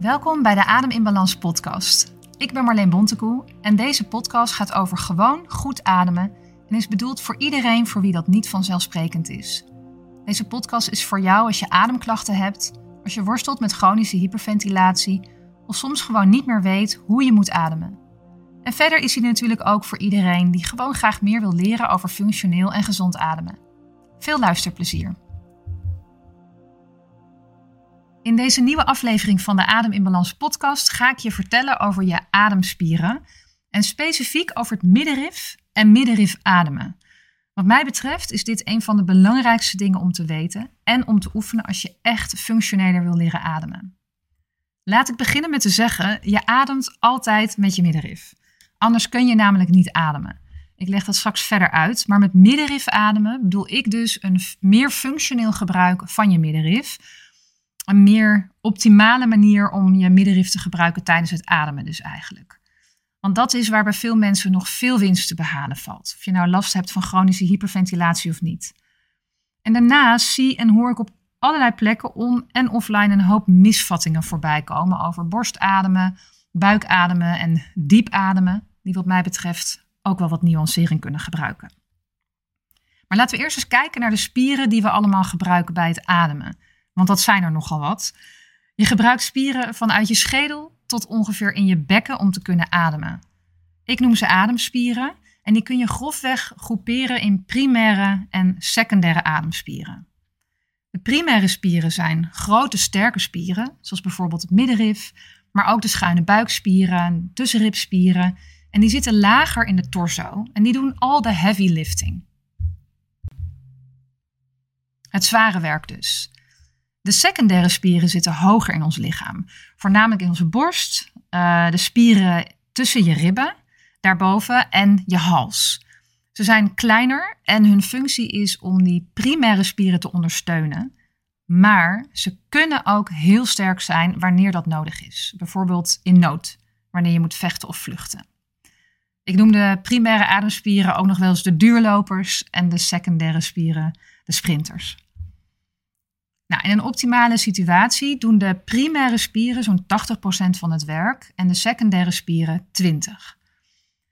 Welkom bij de Adem in Balans podcast. Ik ben Marleen Bontekoe en deze podcast gaat over gewoon goed ademen en is bedoeld voor iedereen voor wie dat niet vanzelfsprekend is. Deze podcast is voor jou als je ademklachten hebt, als je worstelt met chronische hyperventilatie of soms gewoon niet meer weet hoe je moet ademen. En verder is hij natuurlijk ook voor iedereen die gewoon graag meer wil leren over functioneel en gezond ademen. Veel luisterplezier. In deze nieuwe aflevering van de Adem in Balans podcast ga ik je vertellen over je ademspieren en specifiek over het middenrif en middenrif ademen. Wat mij betreft is dit een van de belangrijkste dingen om te weten en om te oefenen als je echt functioneler wil leren ademen. Laat ik beginnen met te zeggen, je ademt altijd met je middenrif. Anders kun je namelijk niet ademen. Ik leg dat straks verder uit, maar met middenrif ademen bedoel ik dus een meer functioneel gebruik van je middenrif een meer optimale manier om je middenrif te gebruiken tijdens het ademen dus eigenlijk. Want dat is waar bij veel mensen nog veel winst te behalen valt. Of je nou last hebt van chronische hyperventilatie of niet. En daarnaast zie en hoor ik op allerlei plekken on- en offline een hoop misvattingen voorbij komen over borstademen, buikademen en diep ademen, die wat mij betreft ook wel wat nuancering kunnen gebruiken. Maar laten we eerst eens kijken naar de spieren die we allemaal gebruiken bij het ademen. Want dat zijn er nogal wat. Je gebruikt spieren vanuit je schedel tot ongeveer in je bekken om te kunnen ademen. Ik noem ze ademspieren en die kun je grofweg groeperen in primaire en secundaire ademspieren. De primaire spieren zijn grote sterke spieren, zoals bijvoorbeeld het middenrif, maar ook de schuine buikspieren, tussenribspieren. En die zitten lager in de torso en die doen al de heavy lifting. Het zware werk dus. De secundaire spieren zitten hoger in ons lichaam, voornamelijk in onze borst, uh, de spieren tussen je ribben, daarboven en je hals. Ze zijn kleiner en hun functie is om die primaire spieren te ondersteunen. Maar ze kunnen ook heel sterk zijn wanneer dat nodig is. Bijvoorbeeld in nood, wanneer je moet vechten of vluchten. Ik noem de primaire ademspieren ook nog wel eens de duurlopers en de secundaire spieren de sprinters. Nou, in een optimale situatie doen de primaire spieren zo'n 80% van het werk en de secundaire spieren 20%.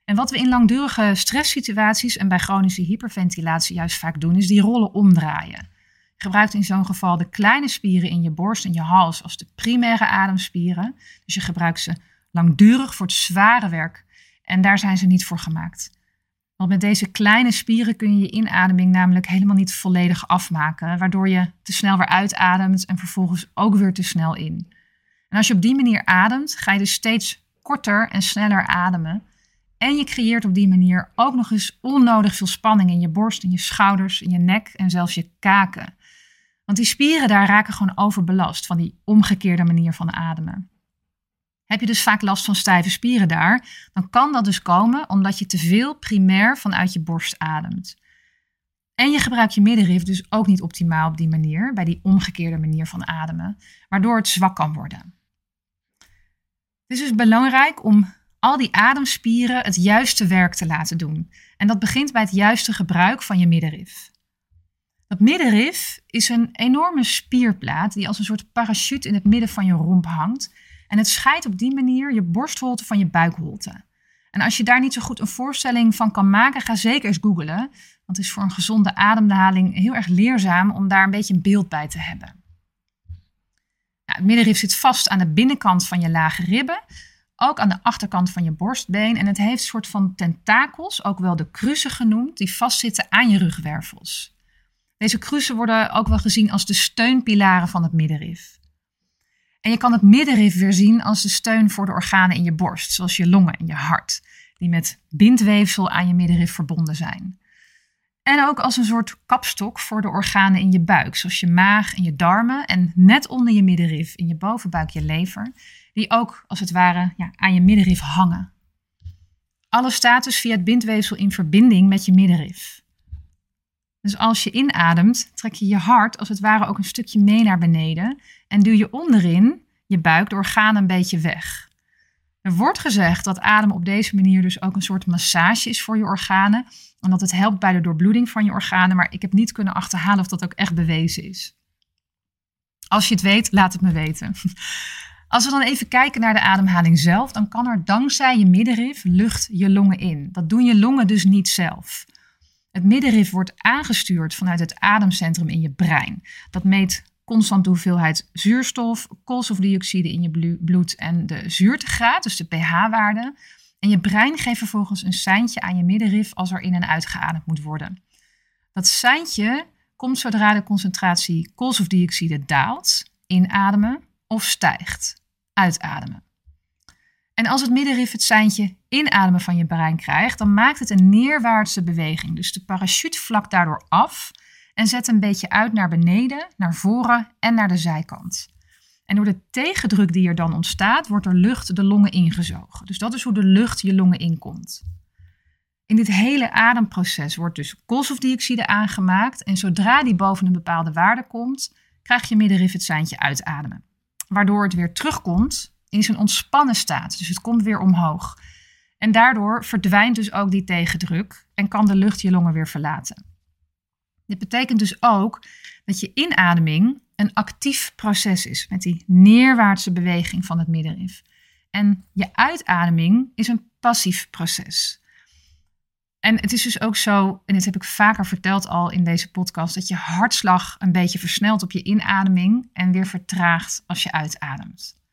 En wat we in langdurige stresssituaties en bij chronische hyperventilatie juist vaak doen, is die rollen omdraaien. Je gebruikt in zo'n geval de kleine spieren in je borst en je hals als de primaire ademspieren. Dus je gebruikt ze langdurig voor het zware werk en daar zijn ze niet voor gemaakt. Want met deze kleine spieren kun je je inademing namelijk helemaal niet volledig afmaken, waardoor je te snel weer uitademt en vervolgens ook weer te snel in. En als je op die manier ademt, ga je dus steeds korter en sneller ademen. En je creëert op die manier ook nog eens onnodig veel spanning in je borst, in je schouders, in je nek en zelfs je kaken. Want die spieren daar raken gewoon overbelast van die omgekeerde manier van ademen. Heb je dus vaak last van stijve spieren daar, dan kan dat dus komen omdat je te veel primair vanuit je borst ademt. En je gebruikt je middenrif dus ook niet optimaal op die manier, bij die omgekeerde manier van ademen, waardoor het zwak kan worden. Het is dus belangrijk om al die ademspieren het juiste werk te laten doen. En dat begint bij het juiste gebruik van je middenrif. Dat middenrif is een enorme spierplaat die als een soort parachute in het midden van je romp hangt en het scheidt op die manier je borstholte van je buikholte. En als je daar niet zo goed een voorstelling van kan maken, ga zeker eens googlen. Want het is voor een gezonde ademhaling heel erg leerzaam om daar een beetje een beeld bij te hebben. Nou, het middenrif zit vast aan de binnenkant van je lage ribben, ook aan de achterkant van je borstbeen. En het heeft een soort van tentakels, ook wel de kruisen genoemd, die vastzitten aan je rugwervels. Deze kruisen worden ook wel gezien als de steunpilaren van het middenrif. En je kan het middenrif weer zien als de steun voor de organen in je borst, zoals je longen en je hart, die met bindweefsel aan je middenrif verbonden zijn. En ook als een soort kapstok voor de organen in je buik, zoals je maag en je darmen en net onder je middenrif in je bovenbuik je lever, die ook als het ware ja, aan je middenrif hangen. Alles staat dus via het bindweefsel in verbinding met je middenrif. Dus als je inademt, trek je je hart als het ware ook een stukje mee naar beneden en duw je onderin je buik de organen een beetje weg. Er wordt gezegd dat ademen op deze manier dus ook een soort massage is voor je organen. En dat het helpt bij de doorbloeding van je organen, maar ik heb niet kunnen achterhalen of dat ook echt bewezen is. Als je het weet, laat het me weten. Als we dan even kijken naar de ademhaling zelf, dan kan er dankzij je middenrif lucht je longen in. Dat doen je longen dus niet zelf. Het middenrif wordt aangestuurd vanuit het ademcentrum in je brein. Dat meet constant de hoeveelheid zuurstof, koolstofdioxide in je bloed en de zuurtegraad, dus de pH-waarde. En je brein geeft vervolgens een seintje aan je middenrif als er in en uitgeademd moet worden. Dat seintje komt zodra de concentratie koolstofdioxide daalt, inademen, of stijgt, uitademen. En als het middenrif het seintje inademen van je brein krijgt, dan maakt het een neerwaartse beweging. Dus de parachute vlakt daardoor af en zet een beetje uit naar beneden, naar voren en naar de zijkant. En door de tegendruk die er dan ontstaat, wordt er lucht de longen ingezogen. Dus dat is hoe de lucht je longen inkomt. In dit hele ademproces wordt dus koolstofdioxide aangemaakt en zodra die boven een bepaalde waarde komt, krijg je middenrif het seintje uitademen. Waardoor het weer terugkomt in zijn ontspannen staat. Dus het komt weer omhoog. En daardoor verdwijnt dus ook die tegendruk en kan de lucht je longen weer verlaten. Dit betekent dus ook dat je inademing een actief proces is met die neerwaartse beweging van het middenrif. En je uitademing is een passief proces. En het is dus ook zo, en dit heb ik vaker verteld al in deze podcast, dat je hartslag een beetje versnelt op je inademing en weer vertraagt als je uitademt.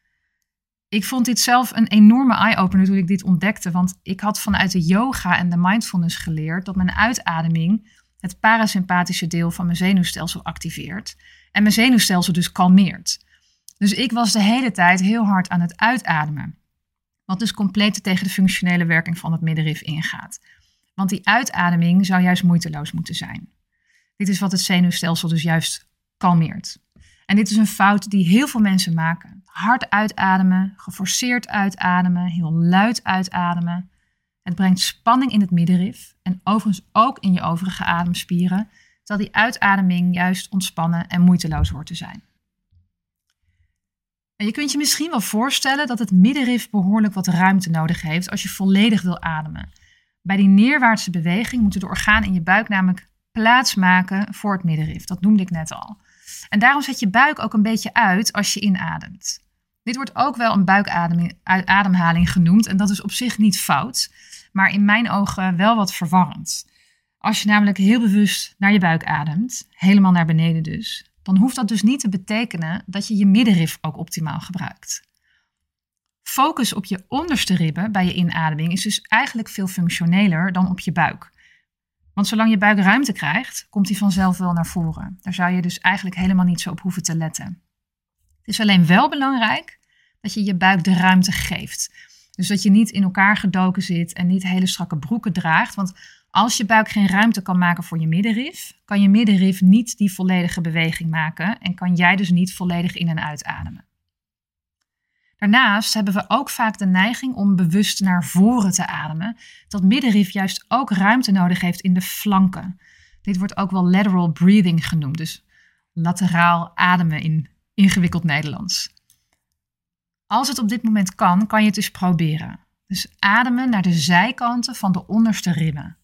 Ik vond dit zelf een enorme eye-opener toen ik dit ontdekte, want ik had vanuit de yoga en de mindfulness geleerd dat mijn uitademing het parasympathische deel van mijn zenuwstelsel activeert en mijn zenuwstelsel dus kalmeert. Dus ik was de hele tijd heel hard aan het uitademen, wat dus compleet tegen de functionele werking van het middenrif ingaat. Want die uitademing zou juist moeiteloos moeten zijn. Dit is wat het zenuwstelsel dus juist kalmeert. En dit is een fout die heel veel mensen maken. Hard uitademen, geforceerd uitademen, heel luid uitademen. Het brengt spanning in het middenrif en overigens ook in je overige ademspieren, terwijl die uitademing juist ontspannen en moeiteloos hoort te zijn. En je kunt je misschien wel voorstellen dat het middenrif behoorlijk wat ruimte nodig heeft als je volledig wil ademen. Bij die neerwaartse beweging moeten de organen in je buik namelijk plaats maken voor het middenrif. Dat noemde ik net al. En daarom zet je buik ook een beetje uit als je inademt. Dit wordt ook wel een buikademhaling genoemd en dat is op zich niet fout, maar in mijn ogen wel wat verwarrend. Als je namelijk heel bewust naar je buik ademt, helemaal naar beneden dus, dan hoeft dat dus niet te betekenen dat je je middenrif ook optimaal gebruikt. Focus op je onderste ribben bij je inademing is dus eigenlijk veel functioneler dan op je buik. Want zolang je buik ruimte krijgt, komt die vanzelf wel naar voren. Daar zou je dus eigenlijk helemaal niet zo op hoeven te letten. Het is alleen wel belangrijk dat je je buik de ruimte geeft. Dus dat je niet in elkaar gedoken zit en niet hele strakke broeken draagt. Want als je buik geen ruimte kan maken voor je middenrif, kan je middenrif niet die volledige beweging maken en kan jij dus niet volledig in en uitademen. Daarnaast hebben we ook vaak de neiging om bewust naar voren te ademen, dat middenrif juist ook ruimte nodig heeft in de flanken. Dit wordt ook wel lateral breathing genoemd, dus lateraal ademen in ingewikkeld Nederlands. Als het op dit moment kan, kan je het dus proberen. Dus ademen naar de zijkanten van de onderste ribben.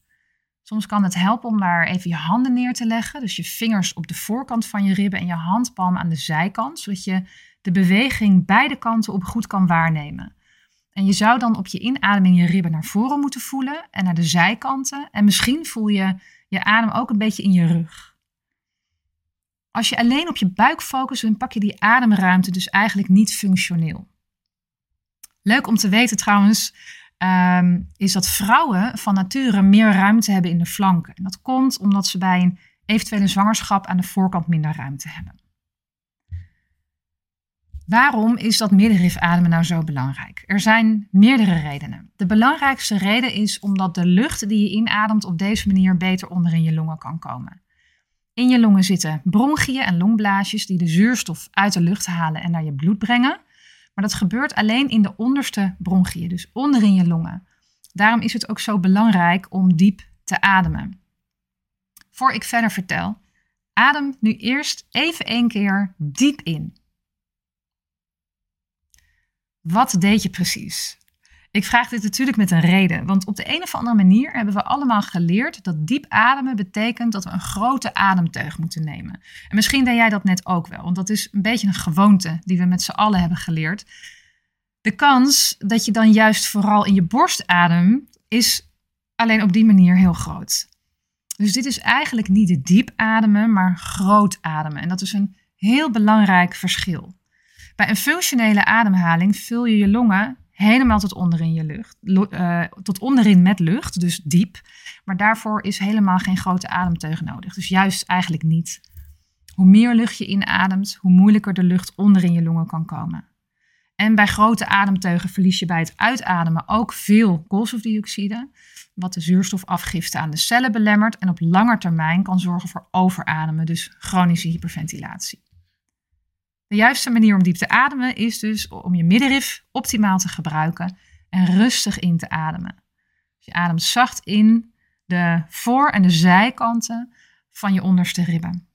Soms kan het helpen om daar even je handen neer te leggen. Dus je vingers op de voorkant van je ribben en je handpalm aan de zijkant. Zodat je de beweging beide kanten op goed kan waarnemen. En je zou dan op je inademing je ribben naar voren moeten voelen en naar de zijkanten. En misschien voel je je adem ook een beetje in je rug. Als je alleen op je buik focust, dan pak je die ademruimte dus eigenlijk niet functioneel. Leuk om te weten trouwens, ehm, is dat vrouwen van nature meer ruimte hebben in de flanken. En dat komt omdat ze bij een eventuele zwangerschap aan de voorkant minder ruimte hebben. Waarom is dat middenrif ademen nou zo belangrijk? Er zijn meerdere redenen. De belangrijkste reden is omdat de lucht die je inademt op deze manier beter onder in je longen kan komen. In je longen zitten bronchiën en longblaasjes die de zuurstof uit de lucht halen en naar je bloed brengen. Maar dat gebeurt alleen in de onderste bronchiën, dus onderin je longen. Daarom is het ook zo belangrijk om diep te ademen. Voor ik verder vertel, adem nu eerst even één keer diep in. Wat deed je precies? Ik vraag dit natuurlijk met een reden, want op de een of andere manier hebben we allemaal geleerd dat diep ademen betekent dat we een grote ademteug moeten nemen. En misschien deed jij dat net ook wel, want dat is een beetje een gewoonte die we met z'n allen hebben geleerd. De kans dat je dan juist vooral in je borst ademt, is alleen op die manier heel groot. Dus dit is eigenlijk niet diep ademen, maar groot ademen. En dat is een heel belangrijk verschil. Bij een functionele ademhaling vul je je longen helemaal tot onderin je lucht. Uh, tot onderin met lucht, dus diep. Maar daarvoor is helemaal geen grote ademteug nodig. Dus juist eigenlijk niet. Hoe meer lucht je inademt, hoe moeilijker de lucht onderin je longen kan komen. En bij grote ademteugen verlies je bij het uitademen ook veel koolstofdioxide, wat de zuurstofafgifte aan de cellen belemmert en op lange termijn kan zorgen voor overademen, dus chronische hyperventilatie. De juiste manier om diep te ademen is dus om je middenrif optimaal te gebruiken en rustig in te ademen. Je ademt zacht in de voor- en de zijkanten van je onderste ribben.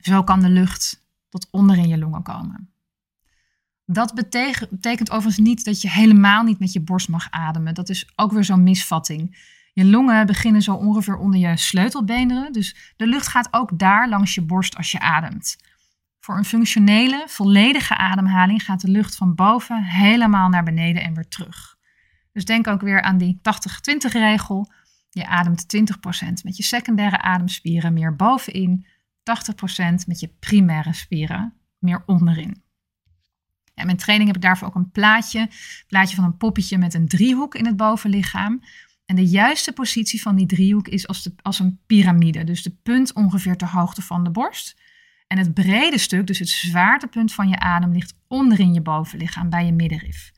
Zo kan de lucht tot onder in je longen komen. Dat betekent overigens niet dat je helemaal niet met je borst mag ademen. Dat is ook weer zo'n misvatting. Je longen beginnen zo ongeveer onder je sleutelbeenderen, dus de lucht gaat ook daar langs je borst als je ademt. Voor een functionele, volledige ademhaling gaat de lucht van boven helemaal naar beneden en weer terug. Dus denk ook weer aan die 80-20 regel. Je ademt 20% met je secundaire ademspieren meer bovenin, 80% met je primaire spieren meer onderin. In mijn training heb ik daarvoor ook een plaatje, plaatje van een poppetje met een driehoek in het bovenlichaam. En de juiste positie van die driehoek is als, de, als een piramide. Dus de punt ongeveer ter hoogte van de borst. En het brede stuk, dus het zwaartepunt van je adem, ligt onderin je bovenlichaam bij je middenrif.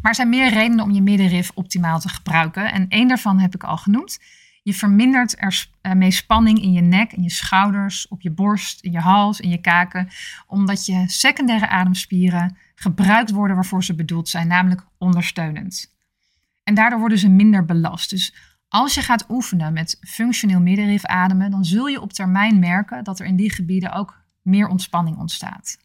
Maar er zijn meer redenen om je middenrif optimaal te gebruiken. En één daarvan heb ik al genoemd. Je vermindert ermee spanning in je nek, in je schouders, op je borst, in je hals, in je kaken, omdat je secundaire ademspieren gebruikt worden waarvoor ze bedoeld zijn, namelijk ondersteunend. En daardoor worden ze minder belast. Dus als je gaat oefenen met functioneel middenrif ademen, dan zul je op termijn merken dat er in die gebieden ook meer ontspanning ontstaat.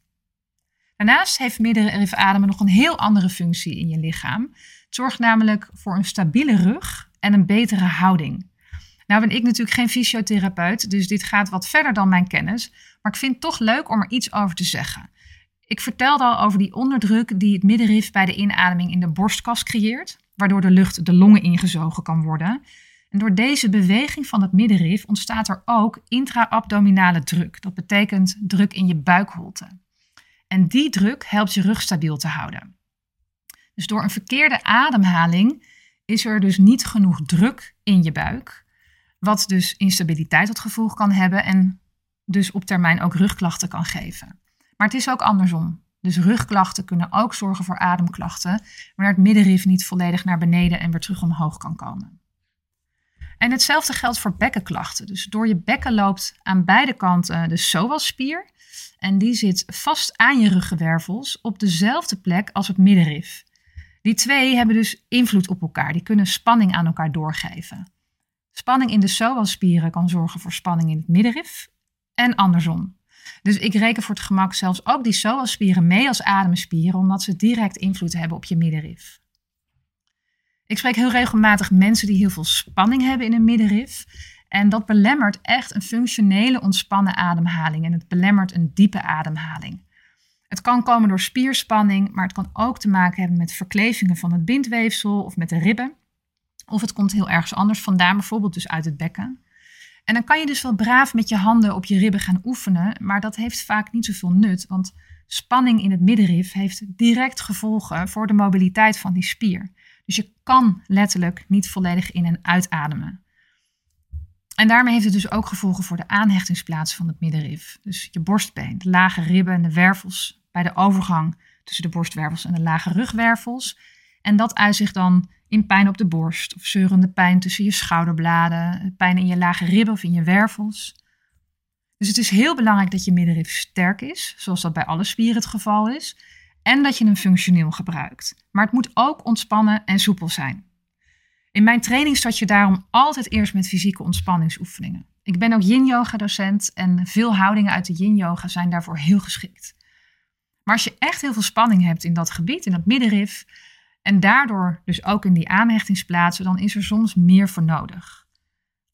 Daarnaast heeft middenrif ademen nog een heel andere functie in je lichaam. Het zorgt namelijk voor een stabiele rug en een betere houding. Nou ben ik natuurlijk geen fysiotherapeut, dus dit gaat wat verder dan mijn kennis, maar ik vind het toch leuk om er iets over te zeggen. Ik vertelde al over die onderdruk die het middenrif bij de inademing in de borstkas creëert waardoor de lucht de longen ingezogen kan worden. En door deze beweging van het middenrif ontstaat er ook intra-abdominale druk. Dat betekent druk in je buikholte. En die druk helpt je rug stabiel te houden. Dus door een verkeerde ademhaling is er dus niet genoeg druk in je buik, wat dus instabiliteit tot gevolg kan hebben en dus op termijn ook rugklachten kan geven. Maar het is ook andersom. Dus rugklachten kunnen ook zorgen voor ademklachten, wanneer het middenrif niet volledig naar beneden en weer terug omhoog kan komen. En hetzelfde geldt voor bekkenklachten. Dus door je bekken loopt aan beide kanten de psoasspier. En die zit vast aan je ruggenwervels op dezelfde plek als het middenrif. Die twee hebben dus invloed op elkaar. Die kunnen spanning aan elkaar doorgeven. Spanning in de psoasspieren kan zorgen voor spanning in het middenrif en andersom. Dus ik reken voor het gemak zelfs ook die psoasspieren mee als ademspieren, omdat ze direct invloed hebben op je middenrif. Ik spreek heel regelmatig mensen die heel veel spanning hebben in hun middenrif. En dat belemmert echt een functionele ontspannen ademhaling. En het belemmert een diepe ademhaling. Het kan komen door spierspanning, maar het kan ook te maken hebben met verklevingen van het bindweefsel of met de ribben. Of het komt heel ergens anders vandaan, bijvoorbeeld dus uit het bekken. En dan kan je dus wel braaf met je handen op je ribben gaan oefenen, maar dat heeft vaak niet zoveel nut, want spanning in het middenrif heeft direct gevolgen voor de mobiliteit van die spier. Dus je kan letterlijk niet volledig in- en uitademen. En daarmee heeft het dus ook gevolgen voor de aanhechtingsplaats van het middenrif. Dus je borstbeen, de lage ribben en de wervels bij de overgang tussen de borstwervels en de lage rugwervels. En dat uit zich dan in pijn op de borst of zeurende pijn tussen je schouderbladen, pijn in je lage ribben of in je wervels. Dus het is heel belangrijk dat je middenrif sterk is, zoals dat bij alle spieren het geval is, en dat je hem functioneel gebruikt. Maar het moet ook ontspannen en soepel zijn. In mijn training start je daarom altijd eerst met fysieke ontspanningsoefeningen. Ik ben ook yin-yoga docent en veel houdingen uit de yin-yoga zijn daarvoor heel geschikt. Maar als je echt heel veel spanning hebt in dat gebied, in dat middenrif, En daardoor dus ook in die aanhechtingsplaatsen, dan is er soms meer voor nodig.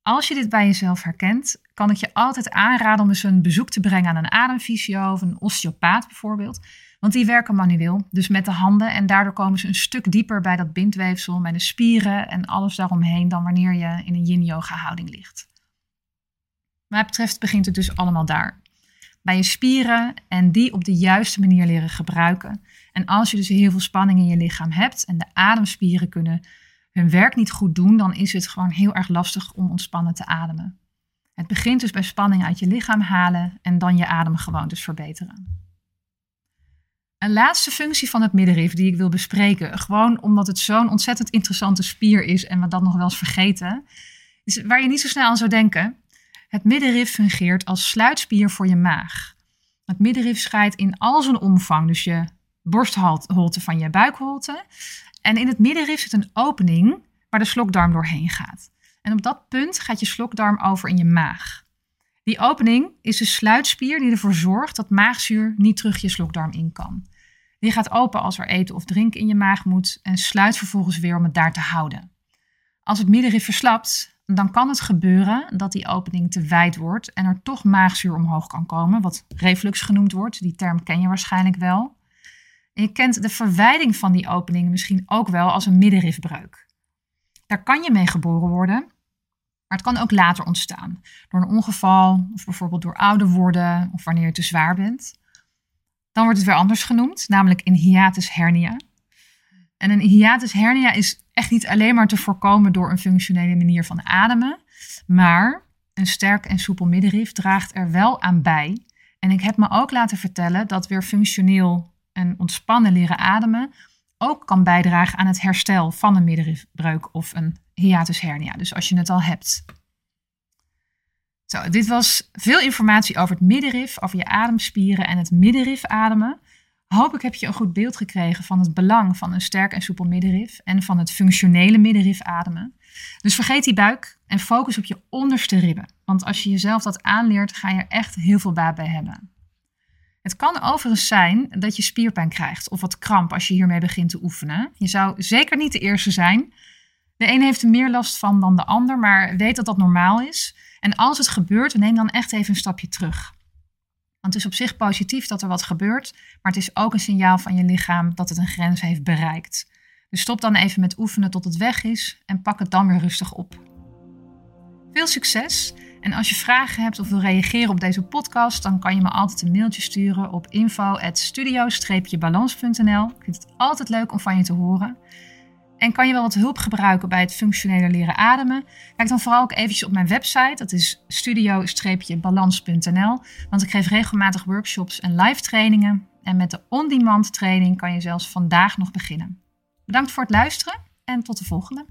Als je dit bij jezelf herkent, kan ik je altijd aanraden om eens een bezoek te brengen aan een ademfysio of een osteopaat bijvoorbeeld. Want die werken manueel, dus met de handen. En daardoor komen ze een stuk dieper bij dat bindweefsel, bij de spieren en alles daaromheen dan wanneer je in een yin-yoga houding ligt. Wat mij betreft begint het dus allemaal daar. Bij je spieren en die op de juiste manier leren gebruiken. En als je dus heel veel spanning in je lichaam hebt en de ademspieren kunnen hun werk niet goed doen, dan is het gewoon heel erg lastig om ontspannen te ademen. Het begint dus bij spanning uit je lichaam halen en dan je ademgewoontes verbeteren. Een laatste functie van het middenrif die ik wil bespreken, gewoon omdat het zo'n ontzettend interessante spier is en we dat nog wel eens vergeten, is waar je niet zo snel aan zou denken. Het middenrif fungeert als sluitspier voor je maag. Het middenrif scheidt in al zijn omvang, dus je borstholte van je buikholte. En in het middenrif zit een opening waar de slokdarm doorheen gaat. En op dat punt gaat je slokdarm over in je maag. Die opening is de sluitspier die ervoor zorgt dat maagzuur niet terug je slokdarm in kan. Die gaat open als er eten of drinken in je maag moet en sluit vervolgens weer om het daar te houden. Als het middenrif verslapt, dan kan het gebeuren dat die opening te wijd wordt en er toch maagzuur omhoog kan komen, wat reflux genoemd wordt. Die term ken je waarschijnlijk wel. Je kent de verwijding van die opening misschien ook wel als een middenrifbreuk. Daar kan je mee geboren worden, maar het kan ook later ontstaan. Door een ongeval of bijvoorbeeld door ouder worden of wanneer je te zwaar bent. Dan wordt het weer anders genoemd, namelijk een hiatus hernia. En een hiatus hernia is echt niet alleen maar te voorkomen door een functionele manier van ademen, maar een sterk en soepel middenrif draagt er wel aan bij. En ik heb me ook laten vertellen dat weer functioneel en ontspannen leren ademen ook kan bijdragen aan het herstel van een middenrifbreuk of een hiatus hernia. Dus als je het al hebt. Zo, dit was veel informatie over het middenrif, over je ademspieren en het middenrif ademen. Hopelijk heb je een goed beeld gekregen van het belang van een sterk en soepel middenrif en van het functionele middenrif ademen. Dus vergeet die buik en focus op je onderste ribben. Want als je jezelf dat aanleert, ga je er echt heel veel baat bij hebben. Het kan overigens zijn dat je spierpijn krijgt of wat kramp als je hiermee begint te oefenen. Je zou zeker niet de eerste zijn. De een heeft er meer last van dan de ander, maar weet dat dat normaal is. En als het gebeurt, neem dan echt even een stapje terug. Want het is op zich positief dat er wat gebeurt, maar het is ook een signaal van je lichaam dat het een grens heeft bereikt. Dus stop dan even met oefenen tot het weg is en pak het dan weer rustig op. Veel succes! En als je vragen hebt of wil reageren op deze podcast, dan kan je me altijd een mailtje sturen op info.studio-balans.nl. Ik vind het altijd leuk om van je te horen. En kan je wel wat hulp gebruiken bij het functionele leren ademen? Kijk dan vooral ook eventjes op mijn website. Dat is studio-balans.nl. Want ik geef regelmatig workshops en live trainingen. En met de on-demand training kan je zelfs vandaag nog beginnen. Bedankt voor het luisteren en tot de volgende.